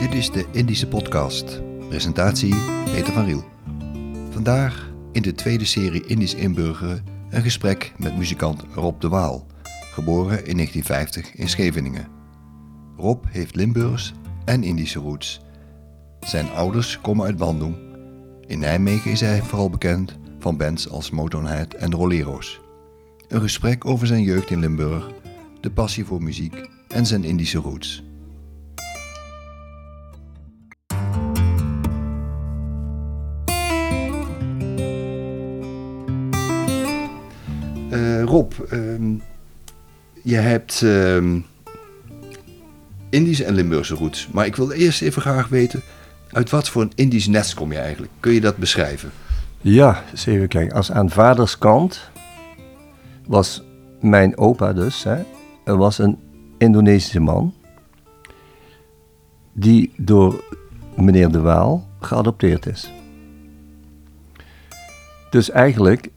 Dit is de Indische Podcast. Presentatie Peter van Riel. Vandaag in de tweede serie Indisch inburgeren een gesprek met muzikant Rob de Waal, geboren in 1950 in Scheveningen. Rob heeft Limburgs en Indische roots. Zijn ouders komen uit Bandung. In Nijmegen is hij vooral bekend van bands als Motorhead en Rolero's. Een gesprek over zijn jeugd in Limburg, de passie voor muziek en zijn Indische roots. Rob, ehm, je hebt ehm, Indische en Limburgse roots. Maar ik wil eerst even graag weten, uit wat voor een Indisch nest kom je eigenlijk? Kun je dat beschrijven? Ja, eens even kijken. Als aan vaders kant was mijn opa dus, hè, was een Indonesische man die door meneer De Waal geadopteerd is. Dus eigenlijk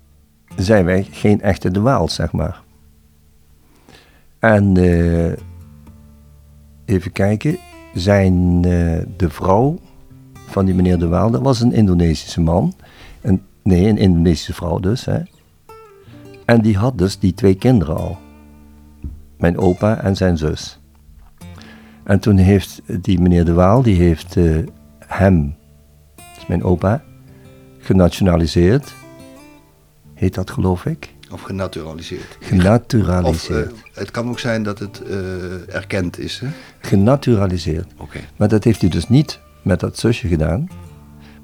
zijn wij geen echte De Waals, zeg maar. En eh, even kijken, zijn eh, de vrouw van die meneer De Waal, dat was een Indonesische man. En, nee, een Indonesische vrouw dus. Hè. En die had dus die twee kinderen al. Mijn opa en zijn zus. En toen heeft die meneer De Waal, die heeft eh, hem, mijn opa, genationaliseerd. Heet dat geloof ik? Of genaturaliseerd? Genaturaliseerd. Of, uh, het kan ook zijn dat het uh, erkend is, hè? Genaturaliseerd. Oké. Maar dat heeft hij dus niet met dat zusje gedaan.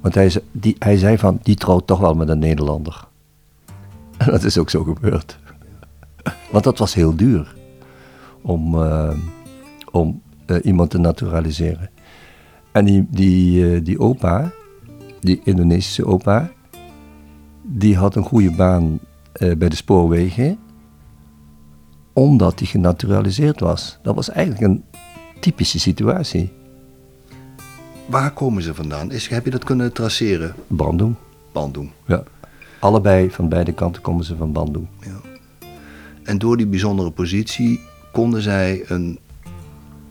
Want hij, die, hij zei van, die trouwt toch wel met een Nederlander. En dat is ook zo gebeurd. Want dat was heel duur. Om, uh, om iemand te naturaliseren. En die, die, die opa, die Indonesische opa, die had een goede baan bij de spoorwegen. Omdat hij genaturaliseerd was. Dat was eigenlijk een typische situatie. Waar komen ze vandaan? Is, heb je dat kunnen traceren? Bandung. Bandung. Ja. Allebei van beide kanten komen ze van Bandung. Ja. En door die bijzondere positie konden zij een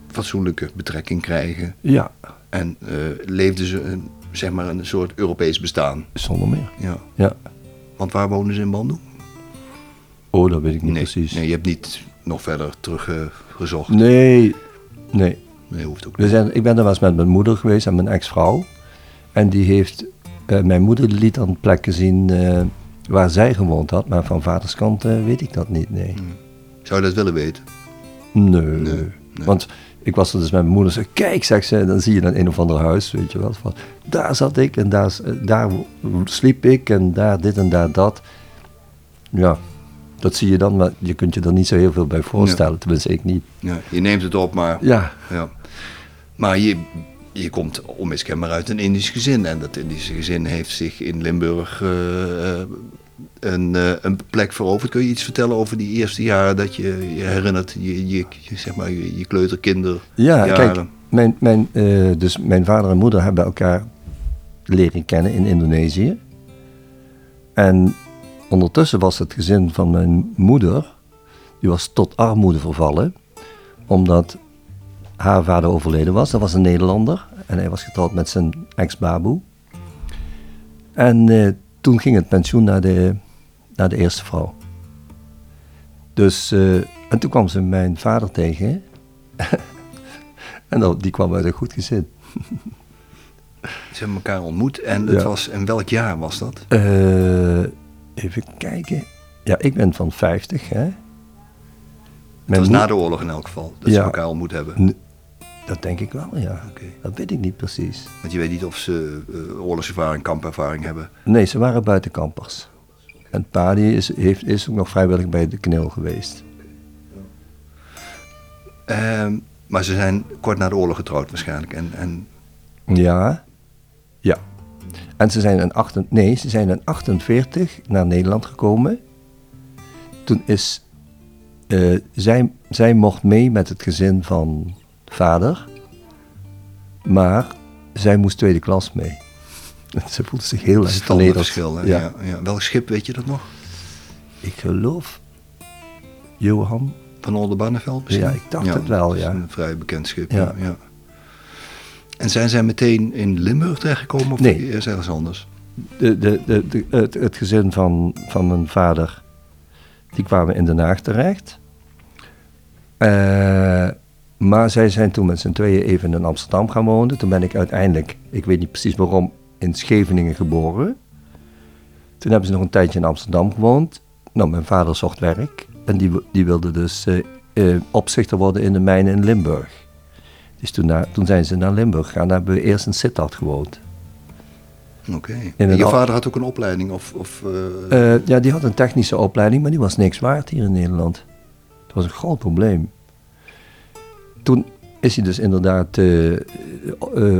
fatsoenlijke betrekking krijgen. Ja. En uh, leefden ze een, zeg maar een soort Europees bestaan. Zonder meer. Ja. ja. Want waar wonen ze in Bandung? Oh, dat weet ik niet nee, precies. Nee, je hebt niet nog verder teruggezocht. Uh, nee, nee. Nee, hoeft ook We niet. zijn, ik ben er wel eens met mijn moeder geweest en mijn ex-vrouw. En die heeft, uh, mijn moeder liet dan plekken zien uh, waar zij gewoond had. Maar van vaders kant uh, weet ik dat niet, nee. Hmm. Zou je dat willen weten? Nee. Nee, nee. Want ik was er dus met mijn moeder. Zei, Kijk, zegt ze, dan zie je dan een of ander huis, weet je wel. Van, daar zat ik en daar, daar sliep ik en daar dit en daar dat. Ja, dat zie je dan, maar je kunt je er niet zo heel veel bij voorstellen. Ja. Tenminste, ik niet. Ja, je neemt het op, maar... Ja. ja. Maar je, je komt onmiskenbaar uit een Indisch gezin. En dat Indische gezin heeft zich in Limburg uh, een, uh, een plek veroverd. Kun je iets vertellen over die eerste jaren dat je je herinnert? Je, je, zeg maar, je, je kleuterkinder Ja, kijk, mijn, mijn, uh, dus mijn vader en moeder hebben elkaar leren kennen in Indonesië. En ondertussen was het gezin van mijn moeder, die was tot armoede vervallen. Omdat haar vader overleden was. Dat was een Nederlander. En hij was getrouwd met zijn ex-baboe. En uh, toen ging het pensioen naar de, naar de eerste vrouw. Dus, uh, en toen kwam ze mijn vader tegen. en die kwam uit een goed gezin. Ze hebben elkaar ontmoet en het Ja. was, in welk jaar was dat? Uh, even kijken. Ja, ik ben van 50, hè. Het was na de oorlog in elk geval, dat ze elkaar ontmoet hebben. Dat denk ik wel, ja. Dat weet ik niet precies. Want je weet niet of ze uh, oorlogservaring, kampervaring hebben. Nee, ze waren buitenkampers. En pa die is, heeft, is ook nog vrijwillig bij de knil geweest. Ehm, maar ze zijn kort na de oorlog getrouwd waarschijnlijk. En, en Ja. Ja. En ze zijn in, 8, nee, ze zijn in 48 naar Nederland gekomen. Toen is... eh, zij, zij mocht mee met het gezin van vader. Maar zij moest tweede klas mee. Ze voelde zich heel dat erg is het andere vernederd. verschil. Ja. Ja. Ja, Welk schip weet je dat nog? Ik geloof... Johan Van Oldenbarneveld misschien? Ja, ik dacht het wel, dat is ja. een vrij bekend schip. Ja. Ja. En zijn zij meteen in Limburg terechtgekomen of Nee. is ergens anders? De, de, de, de- het, het gezin van, van mijn vader, die kwamen in Den Haag terecht. Eh, maar zij zijn toen met z'n tweeën even in Amsterdam gaan wonen. Toen ben ik uiteindelijk, ik weet niet precies waarom, in Scheveningen geboren. Toen hebben ze nog een tijdje in Amsterdam gewoond. Nou, mijn vader zocht werk. En die, die wilde dus eh, eh, opzichter worden in de mijnen in Limburg. Dus toen, naar- toen zijn ze naar Limburg gegaan. Daar hebben we eerst in Sittard gewoond. Oké. En je vader had ook een opleiding? Of, of, Eh, ja, die had een technische opleiding, maar die was niks waard hier in Nederland. Dat was een groot probleem. Toen is hij dus inderdaad eh, eh,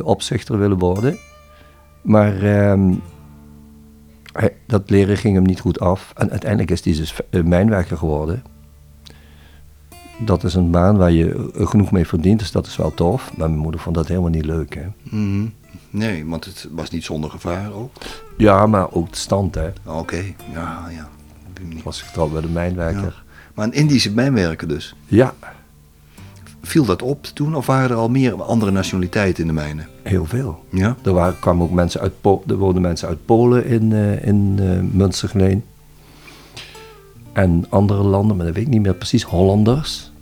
opzichter willen worden. Maar ehm, hij- dat leren ging hem niet goed af. En uiteindelijk is hij dus eh, mijnwerker geworden. Dat is een baan waar je genoeg mee verdient, dus dat is wel tof. Maar mijn moeder vond dat helemaal niet leuk. Hè? mhm. Nee, want het was niet zonder gevaar ook. Ja, maar ook de stand. Hè. Oké, ja, ja. Ik was getrouwd met een mijnwerker. Maar een Indische mijnwerker dus. ja. Viel dat op toen of waren er al meer andere nationaliteiten in de mijnen? Heel veel. Ja? Er waren, kwamen ook mensen uit, Po- er woonden mensen uit Polen in, eh in eh. En andere landen, maar dat weet ik niet meer precies, Hollanders.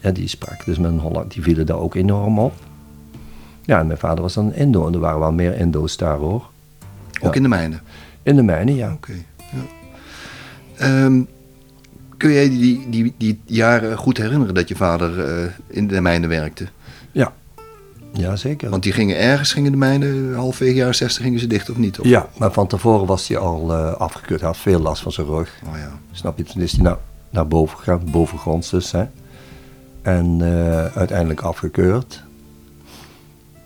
Ja, die spraken dus met een Holland, die vielen daar ook enorm op. Ja, en mijn vader was dan Indo en er waren wel meer Indo's daar hoor. Ook Ja. in de mijnen? In de mijnen, ja. Oké. Ja. Ehm, kun jij die, die, die jaren goed herinneren dat je vader eh, in de mijnen werkte? Ja, ja zeker. Want die gingen ergens, gingen de mijnen, halfwege jaren 60 gingen ze dicht of niet? Of? ja, maar van tevoren was hij al eh, afgekeurd. Hij had veel last van zijn rug. Oh ja. Snap je? Toen is hij naar, naar boven gegaan, bovengronds dus. Hè? En eh, uiteindelijk afgekeurd.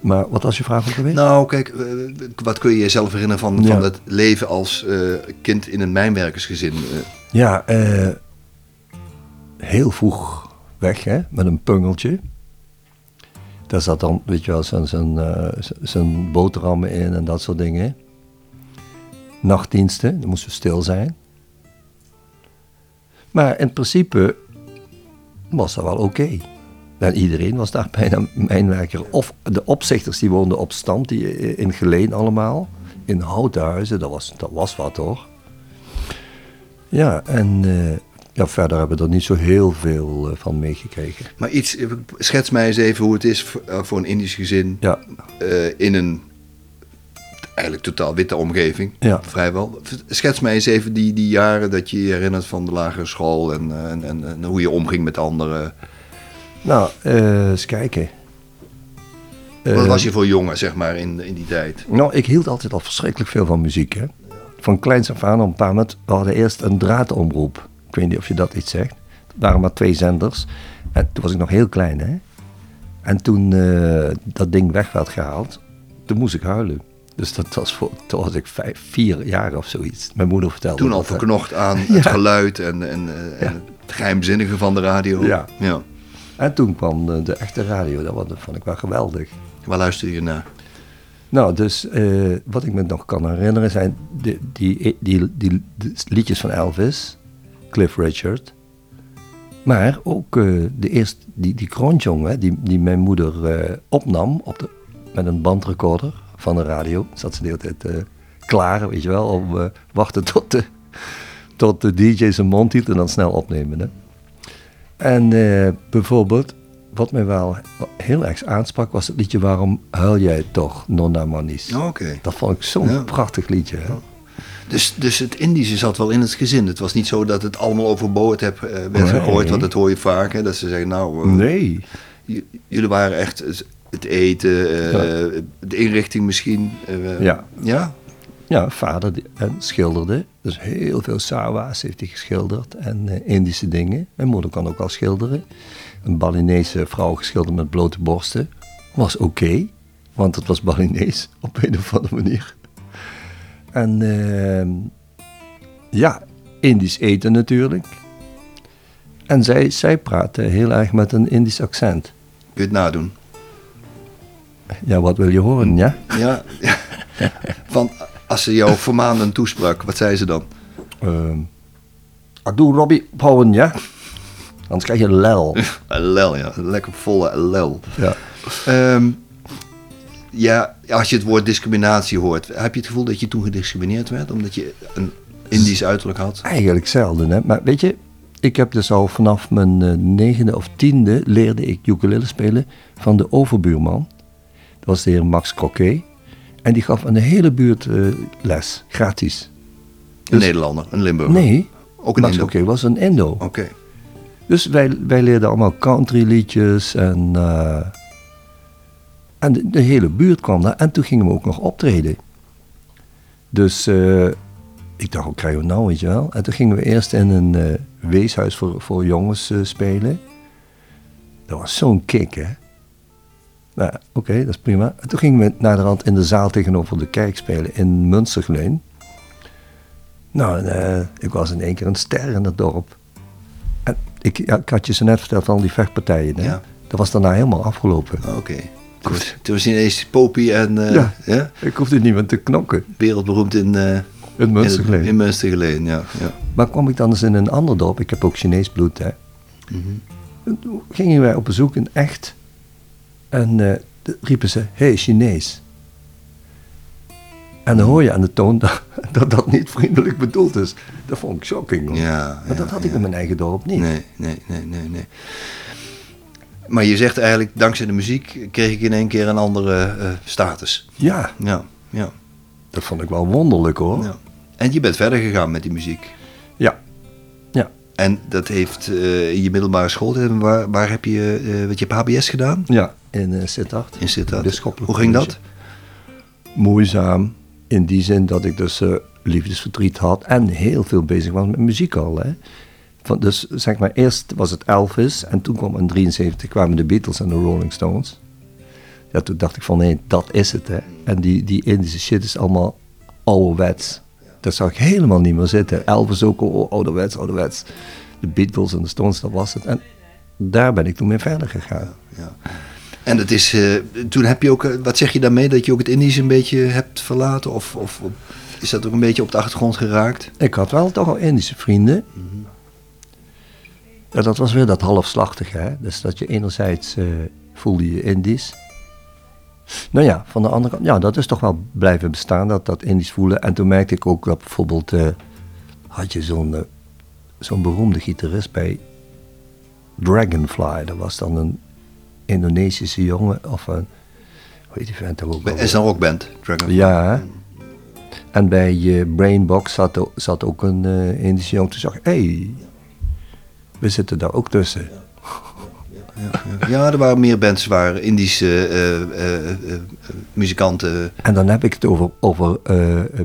Maar wat was je vraag ook alweer? Nou, kijk, wat kun je jezelf herinneren van, Ja. van het leven als kind in een mijnwerkersgezin? Ja, eh, heel vroeg weg hè, met een pungeltje. Daar zat dan, weet je wel, zijn, zijn, eh, zijn boterhammen in en dat soort dingen. Nachtdiensten, dan moesten we stil zijn. Maar in principe was dat wel oké. En iedereen was daar bijna mijnwerker. Of de opzichters die woonden op stand, die eh, in Geleen allemaal. In houten huizen, dat was, dat was wat hoor. Ja, en eh, ja, verder hebben we er niet zo heel veel eh, van meegekregen. maar iets, eh, schets mij eens even hoe het is voor, eh, een Indisch gezin Ja, in een eigenlijk totaal witte omgeving. Ja. Vrijwel. Schets mij eens even die, die jaren dat je je herinnert van de lagere school en, en, en, en hoe je omging met anderen. nou, eh, eens kijken. Wat was je voor jongen, zeg maar, in, in die tijd? Nou, ik hield altijd al verschrikkelijk veel van muziek. Hè? Van kleins af aan, op een we hadden eerst een draadomroep. Ik weet niet of je dat iets zegt. Er waren maar twee zenders. En toen was ik nog heel klein, hè. En toen eh, dat ding weg werd gehaald, toen moest ik huilen. Dus dat was voor, toen was ik vijf, vier jaar of zoiets. Mijn moeder vertelde Toen al verknocht aan het geluid en, en, eh, en Ja. het geheimzinnige van de radio. Ja. ja. En toen kwam de echte radio, dat was- dat vond ik wel geweldig. Waar luister je naar? Nou, dus eh, wat ik me nog kan herinneren zijn die, die, die liedjes van Elvis, Cliff Richard. Maar ook eh, de eerste, die, die kroonjong, hè, die, die mijn moeder eh, opnam op de, met een bandrecorder van de radio. Zat ze de hele tijd eh, klaar, weet je wel, om wachten tot de, tot de DJ zijn mond hield en dan snel opnemen. Hè. En bijvoorbeeld, wat mij wel heel erg aansprak, was het liedje Waarom huil jij toch, Nonna Manis? Oh. Dat vond ik zo'n Ja. prachtig liedje. Hè? Dus, dus het Indische zat wel in het gezin. Het was niet zo dat het allemaal overboord heb, eh, werd Nee. gegooid, want dat hoor je vaak. Hè, dat ze zeggen, nou, eh, Nee. jullie waren echt het eten, eh, de inrichting misschien. Ja. Ja? Ja, vader schilderde. Dus heel veel Sawa's heeft hij geschilderd en Indische dingen. Mijn moeder kan ook wel schilderen. Een Balinese vrouw geschilderd met blote borsten. Was oké, want het was Balinees op een of andere manier. En ehm, ja, Indisch eten natuurlijk. En zij, zij praatte heel erg met een Indisch accent. Kun je het nadoen? Ja, wat wil je horen, ja? Ja. Van, als ze jou vermaanden toesprak, wat zei ze dan? Ehm doe Robbie houden, ja? Anders krijg je lel. Lel, ja. Lekker volle lel. Ja. Ehm, ja, als je het woord discriminatie hoort, heb je het gevoel dat je toen gediscrimineerd werd omdat je een Indisch uiterlijk had? Eigenlijk zelden, hè. Maar weet je, ik heb dus al vanaf mijn eh, negende of tiende leerde ik ukulele spelen van de overbuurman. Dat was de heer Max Croquet. En die gaf aan de hele buurt eh, les, gratis. Een Dus- Nederlander, een Limburger? Nee, Ook een Max Indo? Croquet was een Indo. Oké. Dus wij, wij leerden allemaal country liedjes en, eh, en de, de hele buurt kwam daar. En toen gingen we ook nog optreden. Dus eh, ik dacht, hoe krijgen we nou, weet je wel? En toen gingen we eerst in een eh, weeshuis voor, voor jongens eh, spelen. Dat was zo'n kick, hè? Nou, oké, dat is prima. En toen gingen we naar de rand in de zaal tegenover de kerk spelen in Münstergleen. Nou, en, ik was in één keer een ster in het dorp. En ik, ja, ik had je zo net verteld van al die vechtpartijen. Hè? Ja. Dat was daarna helemaal afgelopen. Oké. Goed. Toen was hij ineens Popie en eh, Ja. ja, Ik hoefde niet meer te knokken. wereldberoemd in, eh In Münstergleen. in. Ja, ja. Maar kwam ik dan eens in een ander dorp, ik heb ook Chinees bloed, hè. En toen gingen wij op bezoek in echt. En eh, riepen ze, hé, hey, Chinees. En dan hoor je aan de toon dat, dat dat niet vriendelijk bedoeld is. Dat vond ik shocking. hoor. Ja, maar dat had ik ja. in mijn eigen dorp niet. Nee, nee, nee, nee, nee. Maar je zegt eigenlijk, dankzij de muziek kreeg ik in één keer een andere eh, status. Ja, Ja, ja, dat vond ik wel wonderlijk hoor. ja. En je bent verder gegaan met die muziek. Ja. Ja. En dat heeft eh, in je middelbare school, waar, waar heb je, eh wat je hebt HBS gedaan? Ja, in Sittard. In Sittard. Hoe ging dat? moeizaam. In die zin dat ik dus eh, liefdesverdriet had en heel veel bezig was met muziek al. Hè. Van, dus zeg maar, eerst was het Elvis en toen kwam in 73 kwamen de Beatles en de Rolling Stones. Ja, toen dacht ik van nee, dat is het. Hè. En die, die Indische shit is allemaal ouderwets. Dat zag ik helemaal niet meer zitten. Elvis ook al ouderwets, ouderwets. De Beatles en de Stones, dat was het. En daar ben ik toen mee verder gegaan. Ja. En dat is, eh, toen heb je ook, eh, wat zeg je daarmee, dat je ook het Indisch een beetje hebt verlaten? Of, of of is dat ook een beetje op de achtergrond geraakt? Ik had wel toch al Indische vrienden. Ja, dat was weer dat halfslachtige, hè. Dus dat je enerzijds eh, voelde je Indisch. Nou ja, van de andere kant, ja, dat is toch wel blijven bestaan, dat, dat Indisch voelen. En toen merkte ik ook dat bijvoorbeeld, eh, had je zo'n eh, zo'n beroemde gitarist bij Dragonfly. Dat was dan een Indonesische jongen, of een, hoe heet die vent ook is een rockband, Dragon. Ja. hè. En bij Brainbox zat, zat ook een Indische jongen. Toen zag ik, hé, hey, we zitten daar ook tussen. Ja, ja. ja, er waren meer bands waar Indische eh, eh, eh, muzikanten. En dan heb ik het over, over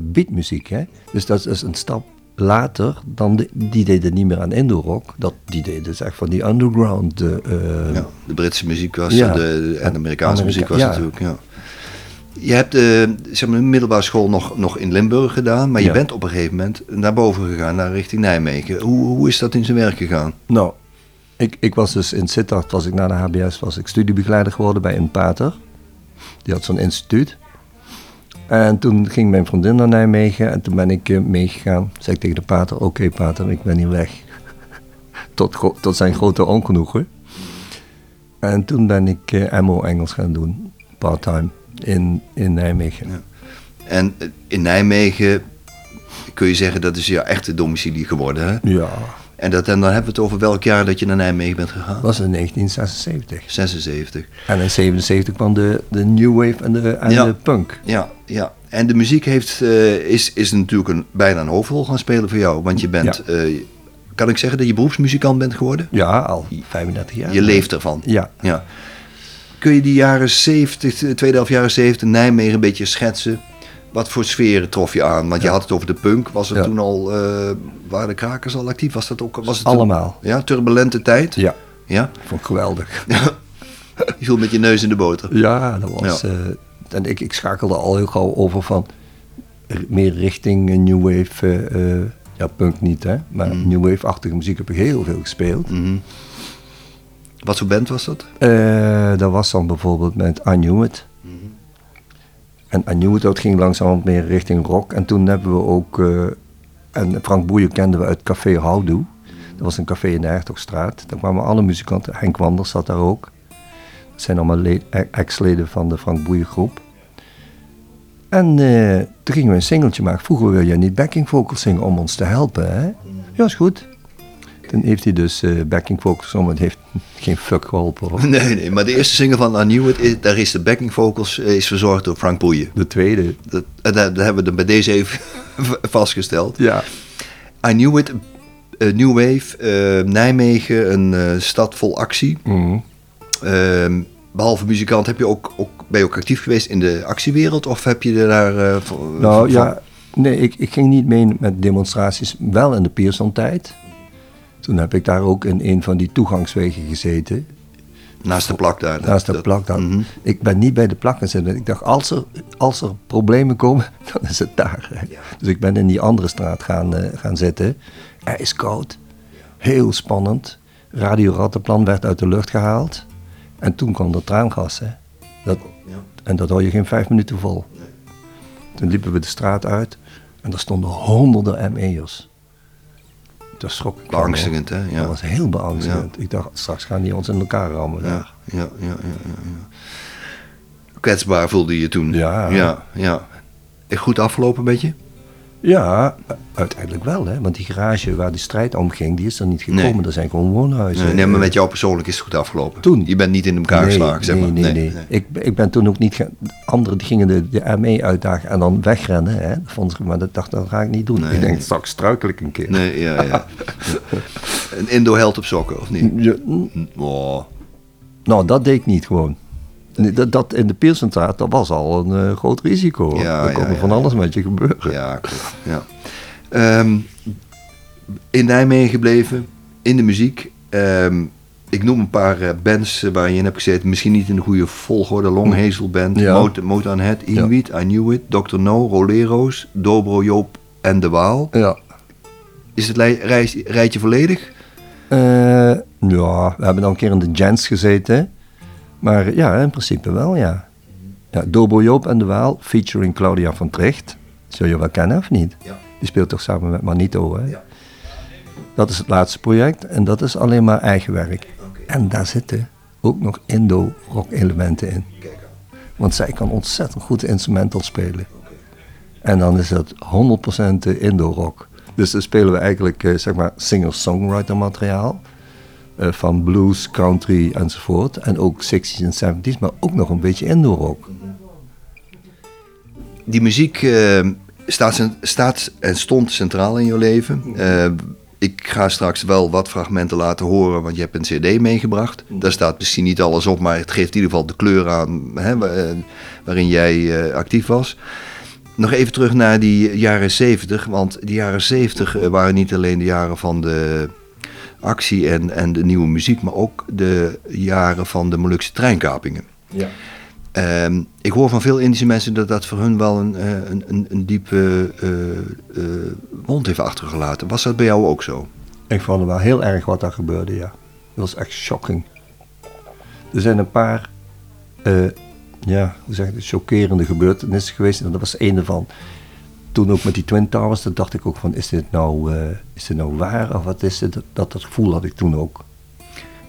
beatmuziek. Hè? Dus dat is een stap later. Dan de- die deden niet meer aan Indo-rock. Dat, die deden dus echt van die underground. Ja, de Britse muziek was Ja. de, de- en de Amerikaanse Amerika- muziek was ja. natuurlijk. Ja. Je hebt eh, zeg maar, de middelbare school nog, nog in Limburg gedaan, maar je bent op een gegeven moment naar boven gegaan, naar richting Nijmegen. Hoe, hoe is dat in zijn werk gegaan? Nou, ik, ik was dus in Sittard, was ik na de HBS, was ik studiebegeleider geworden bij een pater. Die had zo'n instituut. En toen ging mijn vriendin naar Nijmegen en toen ben ik eh, meegegaan. Zei ik tegen de pater, oké pater, ik ben hier weg. tot, tot zijn grote ongenoegen. En toen ben ik eh, MO Engels gaan doen, part-time, in, in Nijmegen. Ja. En eh, in Nijmegen kun je zeggen dat is jouw echte domicilie geworden. Hè? Ja, En, dat, en dan hebben we het over welk jaar dat je naar Nijmegen bent gegaan? dat was in 1976. 76. En in 77 kwam de, de New Wave en de, en Ja. de punk. Ja, ja. En de muziek heeft, eh, is, is natuurlijk een, bijna een hoofdrol gaan spelen voor jou. Want je bent, Ja. eh, kan ik zeggen dat je beroepsmuzikant bent geworden? Ja, al 35 jaar. Je leeft ervan. Ja. ja. Kun je die jaren 70, de tweede helft jaren 70, Nijmegen een beetje schetsen? Wat voor sferen trof je aan? Want je Ja. had het over de punk. Was het Ja. toen al, eh, waren de krakers al actief? Was dat ook? Was het Allemaal. ja, turbulente tijd? Ja, Ja? vond ik geweldig. Je viel met je neus in de boter. Ja, dat was... Ja. eh, en ik, ik schakelde al heel gauw over van meer richting eh, New Wave... ja, punk niet, hè. Maar Mm. New Wave-achtige muziek heb ik heel veel gespeeld. Mhm. Wat voor band was dat? Eh, dat was dan bijvoorbeeld met I Knew It. En I Knew It, dat ging langzaam meer richting rock. En toen hebben we ook... eh, en Frank Boeien kenden we uit Café Houdoe. Dat was een café in de Hertogstraat. Daar kwamen alle muzikanten. Henk Wanders zat daar ook. Dat zijn allemaal le- ex-leden van de Frank Boeien groep. En eh, toen gingen we een singeltje maken. Vroeger wil je niet backing vocals zingen om ons te helpen. Hè? Ja, is goed. Toen heeft hij dus eh, backing vocals om. Het heeft geen fuck geholpen. hoor. Nee, nee, maar de eerste single van I Knew It, daar is de backing vocals eh, is verzorgd door Frank Boeien. De tweede. Dat, daar, daar hebben we bij deze even vastgesteld. Ja. I Knew It, eh, New Wave, eh, Nijmegen, een eh, stad vol actie. Mhm. Ehm, behalve muzikant, heb je ook, ook, ben je ook actief geweest in de actiewereld? Of heb je daar... eh, Nou van- ja, nee, ik, ik ging niet mee met demonstraties. Wel in de Pearson-tijd. Toen heb ik daar ook in een van die toegangswegen gezeten. Naast de plak daar. Naast de plak. Mhm. Ik ben niet bij de plak gaan zitten. Ik dacht, als er, als er problemen komen, dan is het daar. Ja. Dus ik ben in die andere straat gaan, eh, gaan zitten. Ijskoud. Heel spannend. Radio Rattenplan werd uit de lucht gehaald. En toen kwam er traangas. Hè. Dat, Ja. en dat hou je geen vijf minuten vol. Toen liepen we de straat uit. En er stonden honderden ME'ers. Dat schrok ik. Beangstigend, hè? Ja. Dat was heel beangstigend. Ik dacht, straks gaan die ons in elkaar rammen. Ja, ja, ja, ja, ja. Kwetsbaar voelde je toen. Ja. Ja, ja. Echt Goed afgelopen met je? Ja, uiteindelijk wel, hè? want die garage waar die strijd om ging, die is er niet gekomen. Nee. Er zijn gewoon woonhuizen. Nee, nee, maar met jou persoonlijk is het goed afgelopen. Toen? Je bent niet in elkaar nee, geslagen, zeg nee, maar. Nee, nee, Ik, ik ben toen ook niet... Anderen die gingen de, de ME uitdagen en dan wegrennen. Hè? Dat vond ik, maar dat dacht dat ga ik niet doen. Nee. Ik denk, straks struikel ik een keer. Nee, ja, ja. Een Indo-held op sokken, of niet? Ja, Oh. nou, dat deed ik niet gewoon. Dat, dat in de Pearsonstraat, dat was al een eh, groot risico. hoor. Ja, er kon ja, van alles met je gebeuren. Ja, klopt. Ja. Ehm, in Nijmegen gebleven, in de muziek. Ehm, ik noem een paar eh, bands eh, waar je in hebt gezeten. Misschien niet in de goede volgorde. Long Hazel Band, Ja. Mot Motown Head, Inuit, I Knew It, Dr. No, Rolero's, Dobro, Joop en De Waal. Ja. Is het rijtje volledig? Ja, we hebben dan een keer in de Jens gezeten. Maar ja, in principe wel, ja. ja Dobo Joop en de Waal, featuring Claudia van Tricht. Zul je wel kennen of niet? Ja. Die speelt toch samen met Manito, hè? Ja. Dat is het laatste project en dat is alleen maar eigen werk. En daar zitten ook nog Indo-rock elementen in. Want zij kan ontzettend goed instrumental spelen. En dan is dat 100% Indo-rock. Dus dan spelen we eigenlijk eh, zeg maar singer-songwriter materiaal. Eh, van blues, country enzovoort. En ook 60s en 70s, maar ook nog een beetje Indo-rock. Die muziek eh, staat, staat en stond centraal in je leven. Eh, ik ga straks wel wat fragmenten laten horen, want je hebt een cd meegebracht. Daar staat misschien niet alles op, maar het geeft in ieder geval de kleur aan hè, wa- waarin jij actief was. Nog even terug naar die jaren 70, want die jaren 70 eh, waren niet alleen de jaren van de actie en, en de nieuwe muziek, maar ook de jaren van de Molukse treinkapingen. Ja. Ehm, ik hoor van veel Indische mensen dat dat voor hun wel een, eh, een, een, een diepe eh, eh, wond heeft achtergelaten. Was dat bij jou ook zo? Ik vond het wel heel erg wat daar gebeurde, ja. Dat was echt shocking. Er zijn een paar, eh, ja, hoe zeg ik het, chockerende gebeurtenissen geweest. En dat was een ervan. Toen ook met die Twin Towers, toen dacht ik ook van, is dit nou, eh, is dit nou waar? Of wat is dit? Dat, dat gevoel had ik toen ook.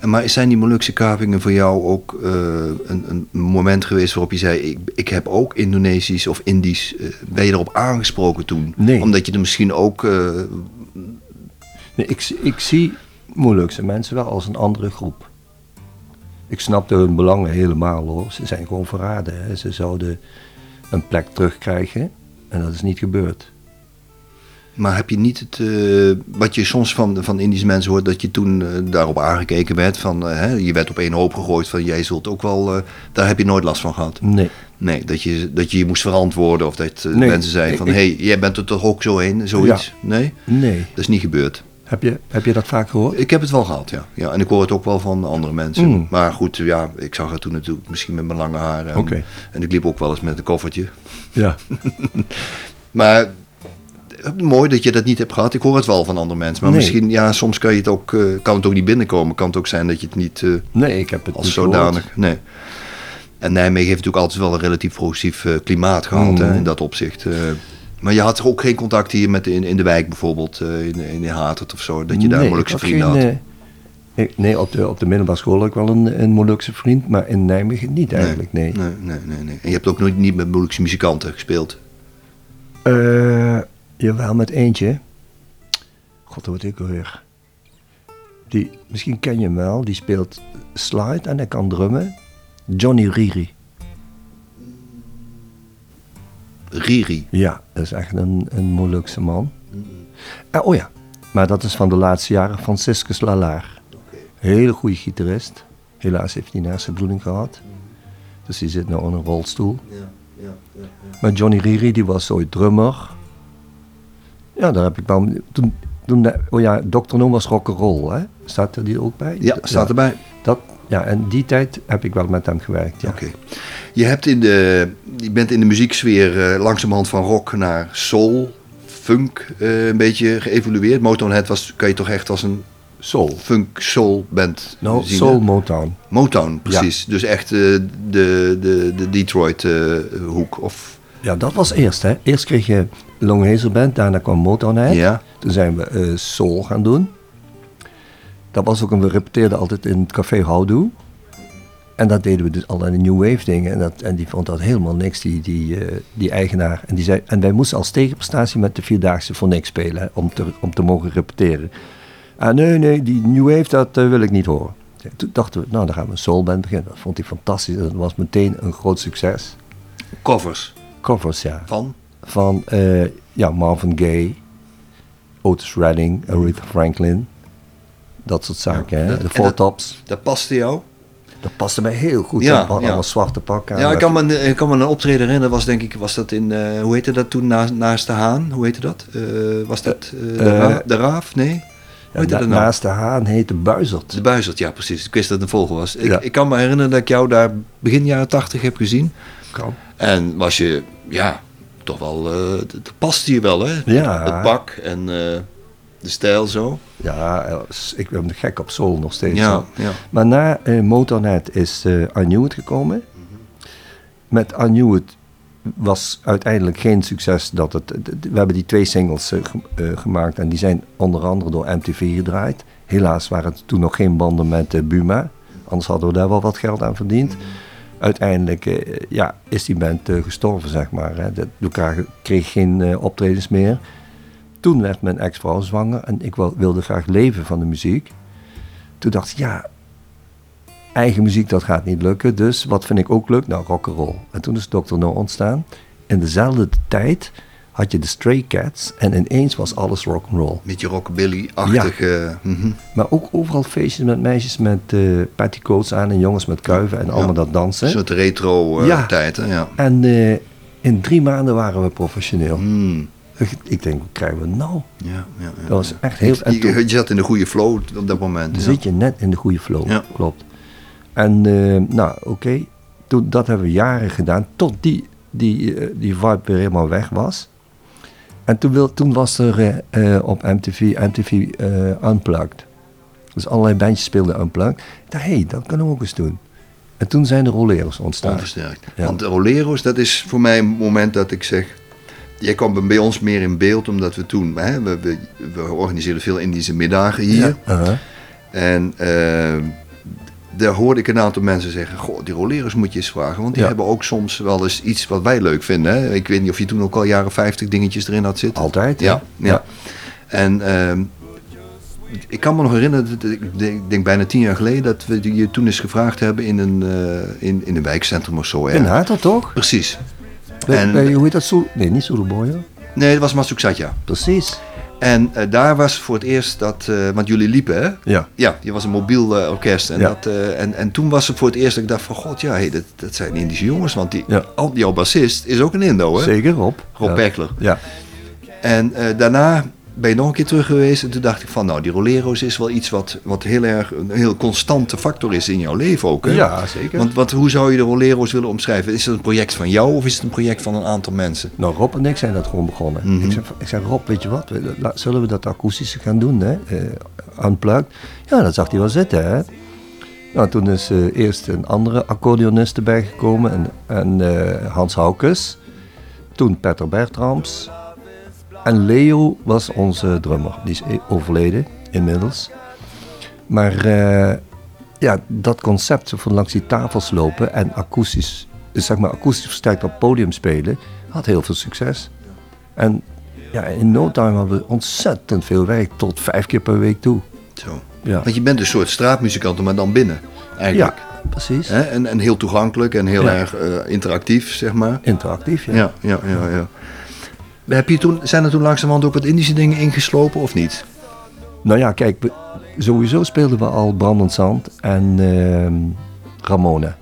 Maar zijn die Molukse kapingen voor jou ook eh, een, een moment geweest waarop je zei: ik, ik heb ook Indonesisch of Indisch. eh, ben je erop aangesproken toen? Nee. Omdat je er misschien ook. Nee, ik, ik zie Molukse mensen wel als een andere groep. Ik snapte hun belangen helemaal hoor. Ze zijn gewoon verraden. Hè. Ze zouden een plek terugkrijgen en dat is niet gebeurd. maar heb je niet het. eh, wat je soms van, van Indische mensen hoort, dat je toen eh, daarop aangekeken werd? Van, eh, hè, je werd op één hoop gegooid van: jij zult ook wel. daar heb je nooit last van gehad. Nee. Nee, dat je dat je, je moest verantwoorden of dat Nee, mensen zeiden van... hé, hey, jij bent er toch ook zo heen, zoiets? Nee? Nee. Dat is niet gebeurd. Heb je, heb je dat vaak gehoord? Ik heb het wel gehad, ja. ja. En ik hoor het ook wel van andere mensen. Mm. Maar goed, ja, ik zag het toen natuurlijk misschien met mijn lange haren. En, ik liep ook wel eens met een koffertje. Ja. Maar eh, mooi dat je dat niet hebt gehad. Ik hoor het wel van andere mensen. Maar Nee. misschien, ja, soms kan, je het ook, eh, kan het ook niet binnenkomen. Kan het ook zijn dat je het niet eh, Nee, ik heb het als niet zodanig... gehoord. Nee. En Nijmegen heeft natuurlijk altijd wel een relatief progressief klimaat gehad Mm. hè, in dat opzicht. Maar je had ook geen contact hier met in, in de wijk bijvoorbeeld, eh, in, in Hatert of zo, dat je daar Nee, Molukse vrienden geen, had? eh, nee, op de, op de middelbare school had ik wel een, een Molukse vriend, maar in Nijmegen niet eigenlijk, nee. Nee, nee, nee, nee. En je hebt ook nooit niet met Molukse muzikanten gespeeld? Eh, jawel, met eentje. God, hoe heet ik alweer? Die, misschien ken je hem wel, die speelt slide en hij kan drummen. Johnny Riri. Riri. Ja, dat is echt een, een Molukse man. Oh ja, maar dat is van de laatste jaren Franciscus Lalaar. Hele goede gitarist. Helaas heeft hij een hersenbloeding gehad. Dus die zit nu in een rolstoel. Ja, ja, ja. Maar Johnny Riri, die was ooit drummer. Ja, daar heb ik wel... Toen, oh ja, Dr. No was rock'n'roll, hè? Staat er die ook bij? Ja, staat erbij. Dat, ja, en die tijd heb ik wel met hem gewerkt, ja. Oké. Je, hebt in de, je bent in de muzieksfeer eh, langzamerhand van rock naar soul, funk eh, een beetje geëvolueerd. Motownhead was, kan je toch echt als een Soul. funk soul band Nou, zien? Soul hè? Motown. Motown, precies. Dus echt eh, de, de, de Detroit hoek. Of, Ja, dat was eerst, hè. Eerst kreeg je Long Hazel Band, daarna kwam Motown uit. ja. Toen zijn we Soul gaan doen. Dat was ook een, we repeteerden altijd in het café Houdoe. En dat deden we dus allerlei New Wave dingen. En, dat, en die vond dat helemaal niks, die, die, eh, die eigenaar. En, die zei, en wij moesten als tegenprestatie met de Vierdaagse voor niks spelen, hè, om, te, om te mogen repeteren. Ah, nee, nee, die New Wave, dat eh, wil ik niet horen. Toen dachten we, nou, dan gaan we een soulband beginnen. Dat vond hij fantastisch. Dat was meteen een groot succes. Covers Covers, ja van? van eh, ja, Marvin Gaye, Otis Redding, Aretha Franklin. Dat soort zaken, hè? De Four dat- paste jou? Dat paste mij heel goed. Ja, allemaal ja. zwarte pakken. Ja, ik kan, me, ik kan me een optreden herinneren. Was denk ik, was dat in, eh, hoe heette dat toen, naast, naast de Haan? Hoe heette dat? Eh, was dat eh, de, Ra- de Raaf? Nee? Hoe Ja, na- dat nou? Naast de haan heette Buizerd. De Buizerd, ja precies. Ik wist dat het een volger was. Ik, Ja. ik kan me herinneren dat ik jou daar begin jaren tachtig heb gezien. Kan. En was je, ja, toch wel, dat paste je wel hè? Ja. Het pak en de stijl zo. Ja, eh, ik ben gek op soul nog steeds. Ja. Maar na is eh I Knew It gekomen. Met I Knew It was uiteindelijk geen succes. Dat het, we hebben die twee singles ge- gemaakt en die zijn onder andere door MTV gedraaid. Helaas waren het toen nog geen banden met Buma. Anders hadden we daar wel wat geld aan verdiend. Uiteindelijk eh, ja, is die band gestorven, zeg maar. Hè. Elkaar kreeg geen optredens meer. Toen werd mijn ex-vrouw zwanger en ik wil- wilde graag leven van de muziek. Toen dacht ik, ja, eigen muziek dat gaat niet lukken. Dus wat vind ik ook leuk? Nou, rock'n'roll. En toen is Dr. No ontstaan. In dezelfde tijd had je de Stray Cats en ineens was alles rock'n'roll. Met je rockabilly-achtige... mhm. Maar ook overal feestjes met meisjes met eh petticoats aan en jongens met kuiven en allemaal dat dansen. Een soort retro eh, Ja. Ja. En eh, in drie maanden waren we professioneel. Hmm. Ik, denk, wat krijgen we nou? Ja, ja, ja. Dat was echt heel... en Je, toen- je zat in de goede flow op dat moment. Dan zit je net in de goede flow. Klopt. En eh, nou, oké. Toen Dat hebben we jaren gedaan. Tot die, die, eh, die vibe weer helemaal weg was. En toen, wil, toen was er eh, op MTV, MTV Unplugged. Dus allerlei bandjes speelden Unplugged. Ik dacht, hé, hey, dat kunnen we ook eens doen. En toen zijn de rolleros ontstaan. Onversterkt. Ja. Want de Rolero's, dat is voor mij een moment dat ik zeg... Jij kwam bij ons meer in beeld, omdat we toen... Hè, we, we, we organiseerden veel Indische middagen hier. Ja. Uh-huh. En eh, daar hoorde ik een aantal mensen zeggen... Goh, die Rolero's moet je eens vragen. Want die Ja. hebben ook soms wel eens iets wat wij leuk vinden. Hè? Ik weet niet of je toen ook al jaren 50 dingetjes erin had zitten. Altijd. Ja, ja. En ehm, ik kan me nog herinneren, ik denk, bijna tien jaar geleden, dat we je toen eens gevraagd hebben in een, eh, in, in een wijkcentrum of zo. In Ja. Haartel toch? Precies. En- bij, hoe heet dat? Soel, nee, niet hoor. Nee, dat was Matsuksatja. Precies. En eh, daar was voor het eerst dat, eh, want jullie liepen hè? Ja. Ja, je was een mobiel eh, orkest. En, Ja. dat, en, en toen was het voor het eerst dat ik dacht van, god ja, hey, dat, dat zijn Indische jongens. Want die, Ja. al, jouw bassist is ook een Indo hè? Zeker, Rob. Rob ja. Peckler. Ja. En daarna ben je nog een keer terug geweest en toen dacht ik van, nou, die Rolero's is wel iets wat, wat heel erg een heel constante factor is in jouw leven ook. Hè? Ja, zeker. Want wat, hoe zou je de Rolero's willen omschrijven? Is het een project van jou of is het een project van een aantal mensen? Nou, Rob en ik zijn dat gewoon begonnen. Mhm. ik, zeg, ik zeg, Rob, weet je wat, zullen we dat akoestische gaan doen, hè? Unplugged. Ja, dat zag hij wel zitten, hè? Nou, toen is eh, eerst een andere accordeonist erbij gekomen, en, en eh, Hans Haukes. Toen Peter Bertrams. En Leo was onze drummer, die is e- overleden inmiddels. Maar eh, ja, dat concept van langs die tafels lopen en akoestisch, zeg maar akoestisch versterkt op podium spelen, had heel veel succes. En ja, in no time hadden we ontzettend veel werk, tot vijf keer per week toe. Zo. Ja, Want je bent een soort straatmuzikant, maar dan binnen. Eigenlijk. ja precies. En, en heel toegankelijk en heel Ja. erg eh, interactief, zeg maar. Interactief, ja. Ja, ja, ja. ja. Heb je toen, zijn er toen langzamerhand ook wat Indische dingen ingeslopen of niet? Nou ja, kijk, sowieso speelden we al Brandend Zand en ehm Ramona.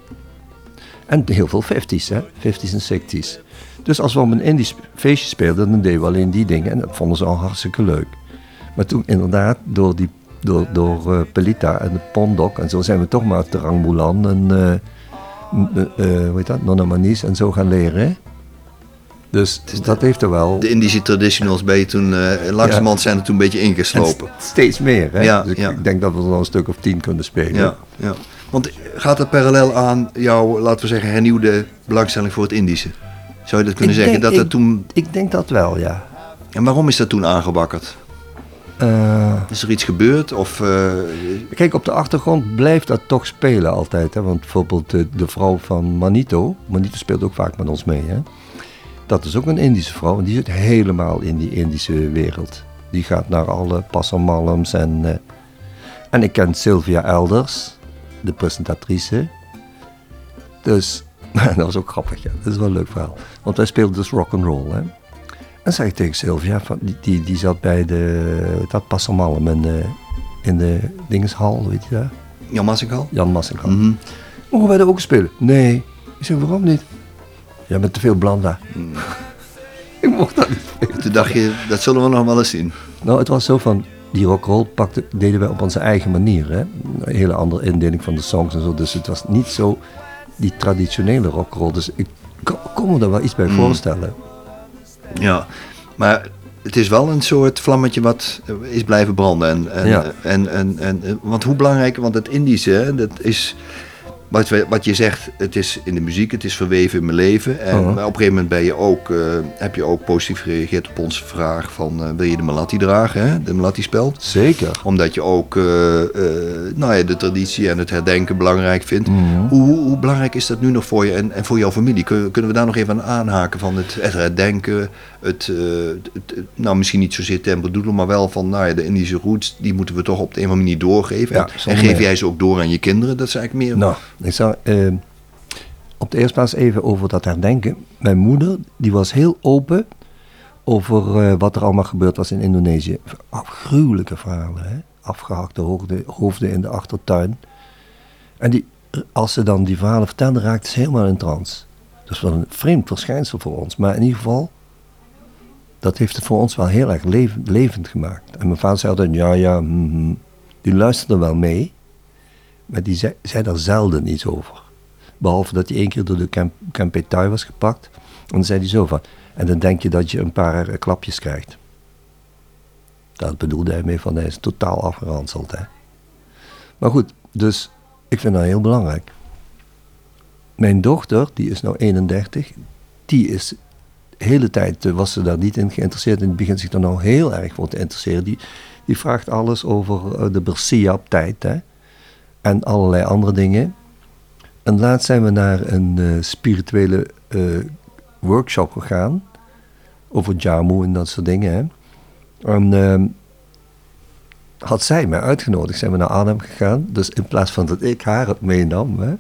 En heel veel 50s, hè? 50s en 60s. Dus als we op een Indisch feestje speelden, dan deden we alleen die dingen. En dat vonden ze al hartstikke leuk. Maar toen inderdaad, door, die, door, door eh, Pelita en de Pondok en zo, zijn we toch maar Terang Bulan en eh, hoe heet dat, Nonna en zo gaan leren. Dus dat heeft er wel... De Indische traditionals ben je toen, eh langzamerhand zijn er toen een beetje En ingeslopen. st- steeds meer, hè? Ja, dus ik, denk dat we er nog een stuk of tien kunnen spelen. Ja, ja. Want gaat dat parallel aan jouw, laten we zeggen, hernieuwde belangstelling voor het Indische? Zou je dat kunnen Ik zeggen? denk- dat dat ik- toen, Ik denk dat wel, ja. en waarom is dat toen aangebakkerd? Eh, Is er iets gebeurd? Of, eh, kijk, op de achtergrond blijft dat toch spelen altijd. Hè? Want bijvoorbeeld de, de vrouw van Manito, Manito speelt ook vaak met ons mee. Hè? Dat is ook een Indische vrouw en die zit helemaal in die Indische wereld. Die gaat naar alle passamalams en... eh, en ik ken Sylvia Elders, de presentatrice. Dus, dat was ook grappig, ja. Dat is wel een leuk verhaal. Want wij speelden dus rock'n'roll, hè. En zei ik tegen Sylvia, van, die, die, die zat bij de, dat Passamalm in de, in de Dingenshal, weet je daar? Jan Massengal? Jan Massenkamp. Mhm. Mogen wij daar ook spelen? Nee. Ik zeg, waarom niet? Jij bent te veel blanda. ik mocht dat niet. Toen dacht je, dat zullen we nog wel eens zien. Nou, het was zo van, die rock'n'roll pakte, deden wij op onze eigen manier. Hè? Een hele andere indeling van de songs en zo. Dus het was niet zo die traditionele rock'n'roll. Dus ik kon, me er wel iets bij voorstellen. Ja, maar het is wel een soort vlammetje wat is blijven branden. En, en, Ja. en, en, en, want hoe belangrijk, want het Indische, hè, dat is, wat, we- wat je zegt, het is in de muziek, het is verweven in mijn leven. En maar op een gegeven moment ben je ook, eh, heb je ook positief gereageerd op onze vraag van, eh, wil je de Malati dragen, hè, de Malati-speld? Zeker. Omdat je ook eh, nou ja, de traditie en het herdenken belangrijk vindt. Mhm. Hoe, hoe, hoe belangrijk is dat nu nog voor je en, en voor jouw familie? Kun- Kunnen we daar nog even aan aanhaken van het, het herdenken? Het, eh, het- het- nou, misschien niet zozeer tempo doelen, maar wel van nou ja, de Indische roots, die moeten we toch op de een of andere manier doorgeven. Ja, en, geef meer. jij ze ook door aan je kinderen? Dat is eigenlijk meer. Nou, ik zou eh, op de eerste plaats even over dat herdenken. Mijn moeder, die was heel open over eh, wat er allemaal gebeurd was in Indonesië. Afgruwelijke verhalen, hè? Afgehakte hoofden, hoofden in de achtertuin. En die, als ze dan die verhalen vertelde, raakte ze helemaal in trance. Dat is wel een vreemd verschijnsel voor ons. Maar in ieder geval, dat heeft het voor ons wel heel erg levend, gemaakt. En mijn vader zei altijd, ja, ja, mhm. die luisterde wel mee. Maar die zei, daar zelden iets over. Behalve dat hij één keer door de Camp, was gepakt. En dan zei hij zo van. En dan denk je dat je een paar eh, klapjes krijgt. Dat bedoelde hij mee van hij is totaal afgeranseld. Maar goed, dus ik vind dat heel belangrijk. Mijn dochter, die is nou 31, die is hele tijd eh, was ze daar niet in geïnteresseerd. En begint zich er nou heel erg voor te interesseren. Die, die vraagt alles over eh, de Bersiap-tijd. Hè en allerlei andere dingen. En laatst zijn we naar een eh, spirituele workshop gegaan. Over Jamu en dat soort dingen. En ehm, had zij mij uitgenodigd. Zijn we naar Arnhem gegaan. Dus in plaats van dat ik haar het meenam, hè,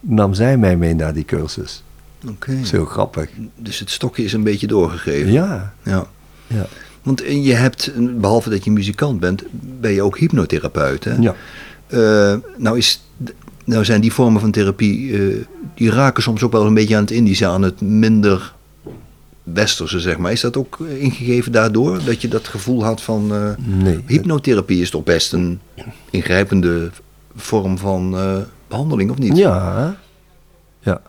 nam zij mij mee naar die cursus. Oké. Dat is heel grappig. Dus het stokje is een beetje doorgegeven. Ja, ja. ja. Want eh, je hebt, behalve dat je muzikant bent, ben je ook hypnotherapeut. Hè? ja. Eh, nou, is, nou zijn die vormen van therapie, eh, die raken soms ook wel een beetje aan het Indische, aan het minder westerse, zeg maar. Is dat ook eh, ingegeven daardoor, dat je dat gevoel had van... eh, Nee. hypnotherapie is toch best een ingrijpende vorm van eh, behandeling, of niet? Ja, ja.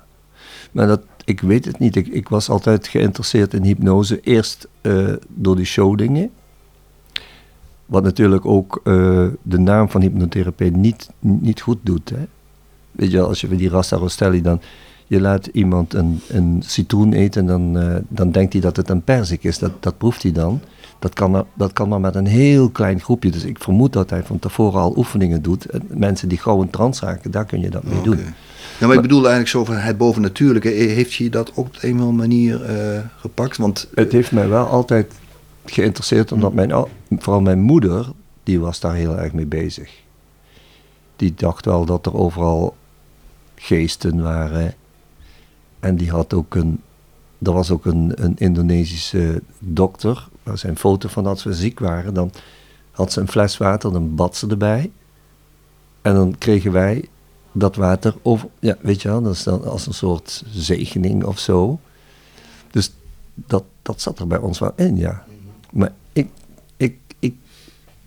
Maar dat, ik weet het niet. Ik, ik was altijd geïnteresseerd in hypnose. Eerst eh, door die showdingen. Wat natuurlijk ook eh, de naam van hypnotherapie niet, niet goed doet. Hè? Weet je als je met die Rasta Rostelli dan... Je laat iemand een, een citroen eten en dan, eh, dan denkt hij dat het een perzik is. Dat, dat proeft hij dan. Dat kan, maar, dat kan maar met een heel klein groepje. Dus ik vermoed dat hij van tevoren al oefeningen doet. En Mensen die gauw een trance raken, daar kun je dat mee doen. Ja, maar ik bedoel eigenlijk zo van het bovennatuurlijke. Heeft je dat op een of andere manier eh, gepakt? Want Het heeft mij wel altijd geïnteresseerd, omdat mijn, vooral mijn moeder, die was daar heel erg mee bezig. Die dacht wel dat er overal geesten waren. En die had ook een, er was ook een, een Indonesische dokter, waar een foto van als we ziek waren. Dan had ze een fles water, dan bad ze erbij. En dan kregen wij dat water over, ja, weet je wel, dat is dan als een soort zegening of zo. Dus dat, dat zat er bij ons wel in, ja. Maar ik, ik, ik,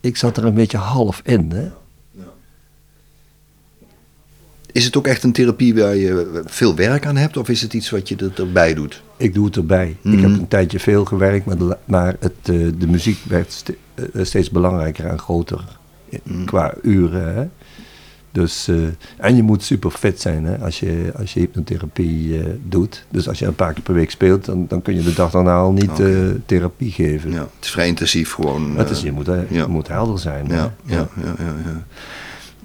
ik zat er een beetje half in, hè. Is het ook echt een therapie waar je veel werk aan hebt? Of is het iets wat je er, erbij doet? Ik doe het erbij. Ik heb een tijdje veel gewerkt, maar de, maar het, eh, de muziek werd ste- eh, steeds belangrijker en groter eh, qua uren. Hè? Dus, eh, en je moet super fit zijn hè, als, je, als je hypnotherapie eh, doet. Dus als je een paar keer per week speelt, dan, dan kun je de dag daarna al niet eh, therapie geven. Ja, het is vrij intensief gewoon. Het is, eh, je, moet, ja. moet helder zijn. ja, ja, ja, ja.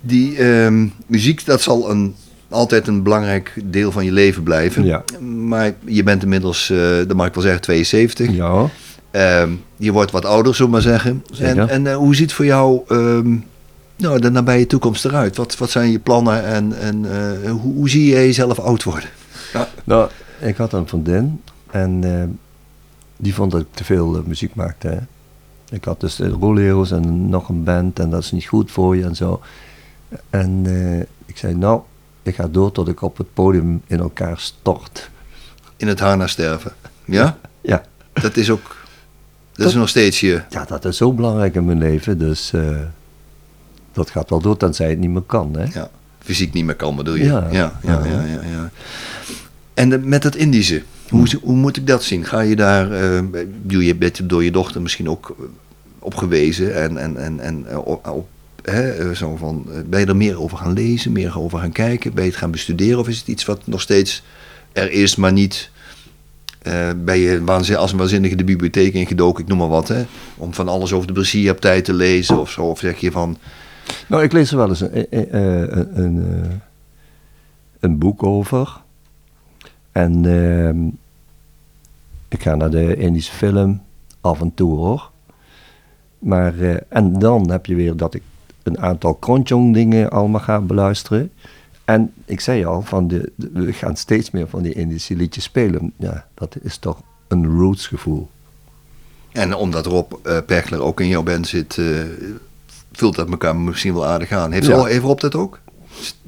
Die ehm, muziek, dat zal een, altijd een belangrijk deel van je leven blijven. Ja. Maar je bent inmiddels, eh dat mag ik wel zeggen, 72. Ja. Ehm, je wordt wat ouder, zullen we maar zeggen. Zeker. En, en eh, hoe ziet voor jou ehm, nou, de nabije toekomst eruit? Wat, wat zijn je plannen en, en eh, hoe, hoe zie je jezelf oud worden? Nou, ik had een vriendin en eh, die vond dat ik te veel muziek maakte. Hè. Ik had dus de en nog een band en dat is niet goed voor je en zo. En eh, ik zei, nou, ik ga door tot ik op het podium in elkaar stort. In het harnas sterven. Ja? Ja, Dat is ook, dat is Dat- nog steeds je... ja dat is zo belangrijk in mijn leven, dus eh, dat gaat wel door tenzij het niet meer kan. Hè. Ja, fysiek niet meer kan, bedoel je? Ja. ja, ja, Ja. ja. En de- met het Indische, hoe, hoe moet ik dat zien? Ga je daar, bedoel, je bent door je dochter misschien ook op gewezen en, en, en, en op, hè, eh, zo van, eh, ben je er meer over gaan lezen, meer over gaan kijken? Ben je het gaan bestuderen of is het iets wat nog steeds er is, maar niet... eh, ben je als een waanzinnige de bibliotheek ingedoken, ik noem maar wat, hè? Om van alles over de Brazilië-tijd te lezen of zo. Of zeg je van, Nou, ik lees er wel eens een, een, een, een boek over. En ehm, ik ga naar de Indische film af en toe hoor. Maar, en dan heb je weer dat ik een aantal Kronjong dingen allemaal ga beluisteren. En ik zei al, van de, de- we gaan steeds meer van die Indische liedjes spelen. Ja, dat is toch een roots gevoel. En omdat Rob Perkler ook in jouw band zit, eh, vult dat elkaar misschien wel aardig aan. Heeft, Ja. Heeft Rob dat ook?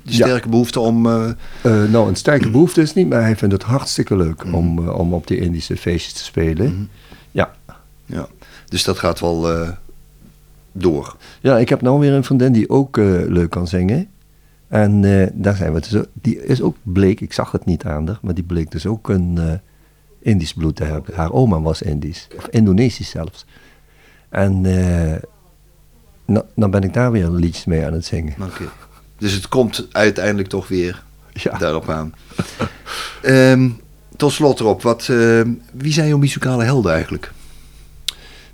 Ja. sterke behoefte om... eh, nou, een sterke behoefte is niet, maar hij vindt het hartstikke leuk om, eh, om op die Indische feestjes te spelen. Ja. ja. Dus dat gaat wel door. ja, ik heb nou weer een vriendin die ook eh, leuk kan zingen. En eh, daar zijn we dus, die is ook bleek, ik zag het niet aan haar, maar die bleek dus ook een eh, Indisch bloed te hebben. Haar oma was Indisch, of Indonesisch zelfs. En nou, dan ben ik daar weer liedjes mee aan het zingen. Oké. Dus het komt uiteindelijk toch weer Ja. daarop aan. Ehm, tot slot Rob, wat, wie zijn jouw muzikale helden eigenlijk?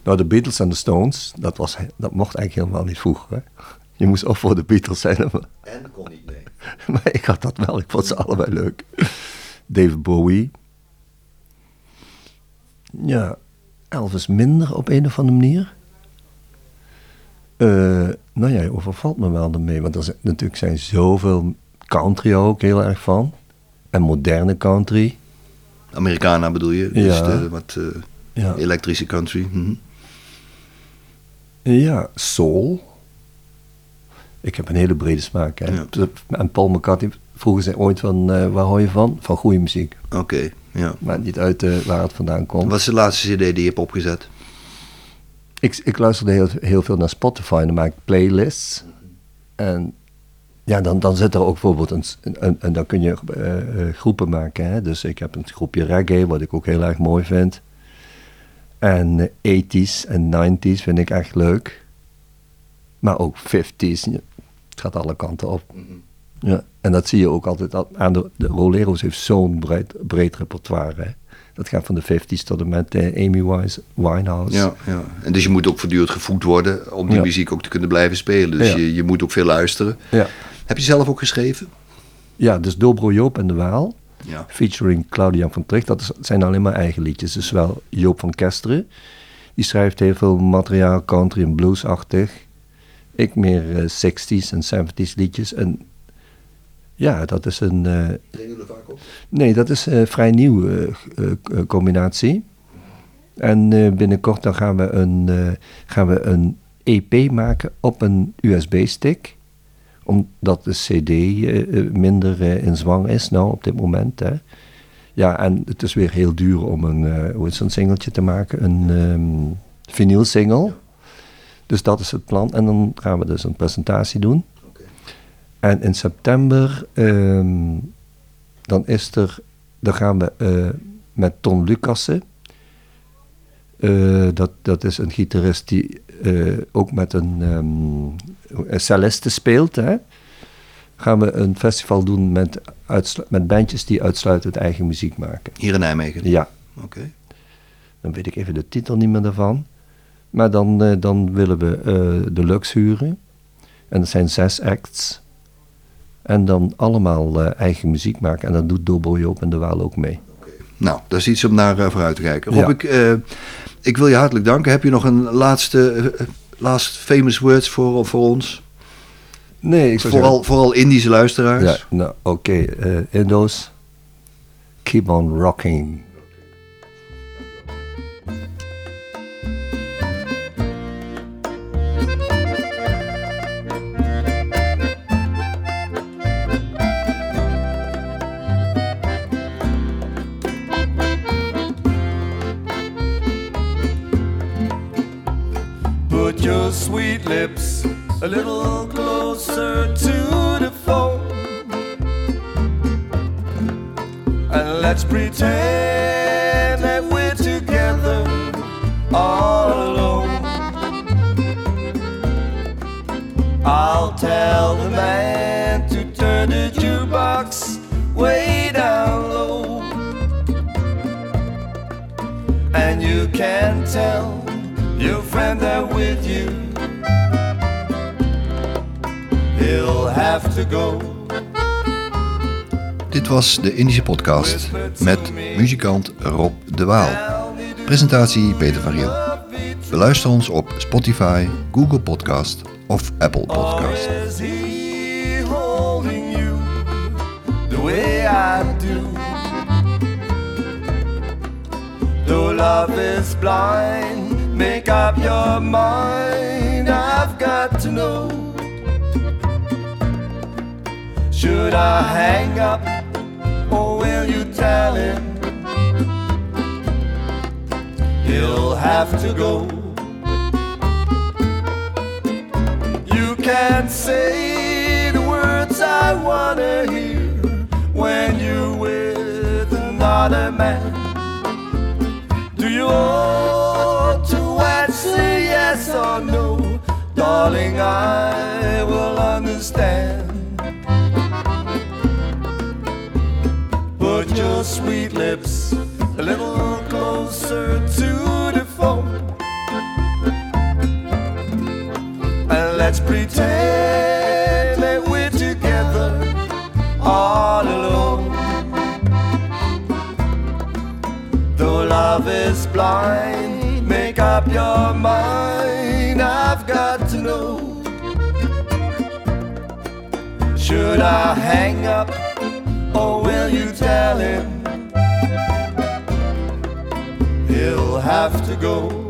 Nou, de Beatles en de Stones, dat, was, dat mocht eigenlijk helemaal niet vroeger. Hè? Je moest of voor de Beatles zijn, of- En kon niet, nee. maar ik had dat wel. Ik vond ze allebei leuk. David Bowie. Ja, Elvis minder op een of andere manier. Eh, nou ja, je overvalt me wel ermee. Want er zijn, natuurlijk zijn zoveel country ook heel erg van. En moderne country. Americana bedoel je? Dus Ja. de, wat eh, Ja, elektrische country. mhm. Ja soul. Ik heb een hele brede smaak. Hè. Ja. En Paul McCartney vroegen ze ooit van, eh, waar hou je van? Van goede muziek. Oké, ja. Maar niet uit eh, waar het vandaan komt. Wat is de laatste cd die je hebt opgezet? Ik, ik luisterde heel, heel veel naar Spotify en dan maak ik playlists. En ja, dan, dan zit er ook bijvoorbeeld een, een- dan kun je eh, groepen maken. Hè? Dus ik heb een groepje reggae, wat ik ook heel erg mooi vind. En eh, 80s en 90s vind ik echt leuk. Maar ook 50s. Het gaat alle kanten op. Ja, en dat zie je ook altijd al- aan de, de Rolero's heeft zo'n breed, breed repertoire. Hè. Dat gaat van de 50s tot en met eh, Amy Winehouse. Ja, ja. En dus je moet ook voortdurend gevoed worden om die Ja. muziek ook te kunnen blijven spelen. Dus Ja. je, je moet ook veel luisteren. Ja. Heb je zelf ook geschreven? ja, dus Dobro Joop en de Waal, Ja. featuring Claudia van Tricht. Dat zijn alleen maar eigen liedjes. Dus wel Joop van Kesteren. Die schrijft heel veel materiaal, country en bluesachtig. Ik meer eh, 60s en 70s liedjes. En ja, dat is een... eh, jullie vaak op? Nee, dat is een vrij nieuwe eh, eh, eh, combinatie. En eh, binnenkort dan gaan, we een, eh, gaan we een EP maken op een USB-stick. Omdat de CD eh, eh, minder eh, in zwang is nou op dit moment. Hè. Ja, en het is weer heel duur om een, hoe is een singeltje te maken. Een ehm vinyl single. Dus dat is het plan. En dan gaan we dus een presentatie doen. En in september, ehm, dan is er, dan gaan we met Ton Lucassen. Eh, dat, dat is een gitarist die eh, ook met een, ehm een celliste speelt. Hè? Gaan we een festival doen met, met bandjes die uitsluitend eigen muziek maken. Hier in Nijmegen? Ja, Oké. dan weet ik even de titel niet meer daarvan. Maar dan, eh, dan willen we de Lux huren. En dat zijn zes acts. En dan allemaal eigen muziek maken. En dan doet Dobro Joop en de Waal ook mee. Nou, dat is iets om naar eh, vooruit te kijken. Rob, Ja. ik, eh, ik wil je hartelijk danken. Heb je nog een laatste, eh, last famous words voor, voor ons? Nee, ik Vooral, vooral Indische luisteraars. Ja, nou oké. Indo's. Keep on rocking. A little closer to the phone. And let's pretend that we're together all alone. I'll tell the man to turn the jukebox way down low. And you can tell your friend that with you he'll have to go. Dit was de Indische podcast met muzikant Rob de Waal. Presentatie Peter van Riel. Beluister ons op Spotify, Google Podcast of Apple Podcast. Or is he holding you the way I do? Though love is blind, make up your mind. I've got to know. Should I hang up or will you tell him? He'll have to go. You can't say the words I wanna hear when you're with another man. Do you ought to answer yes or no? Darling, I will understand. Your sweet lips a little closer to the phone. And let's pretend that we're together all alone. Though love is blind, make up your mind. I've got to know. Should I hang up tell him? He'll have to go.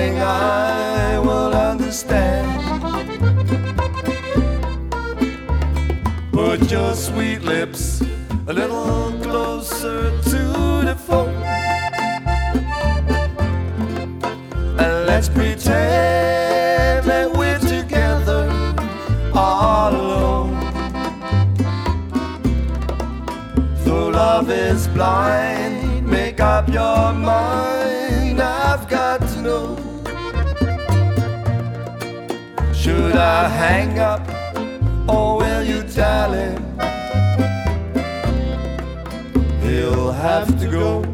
Darling, I will understand. Put your sweet lips a little closer to the phone. And let's pretend that we're together all alone. Though love is blind, make up your mind. I hang up or will you tell him? He'll have to go.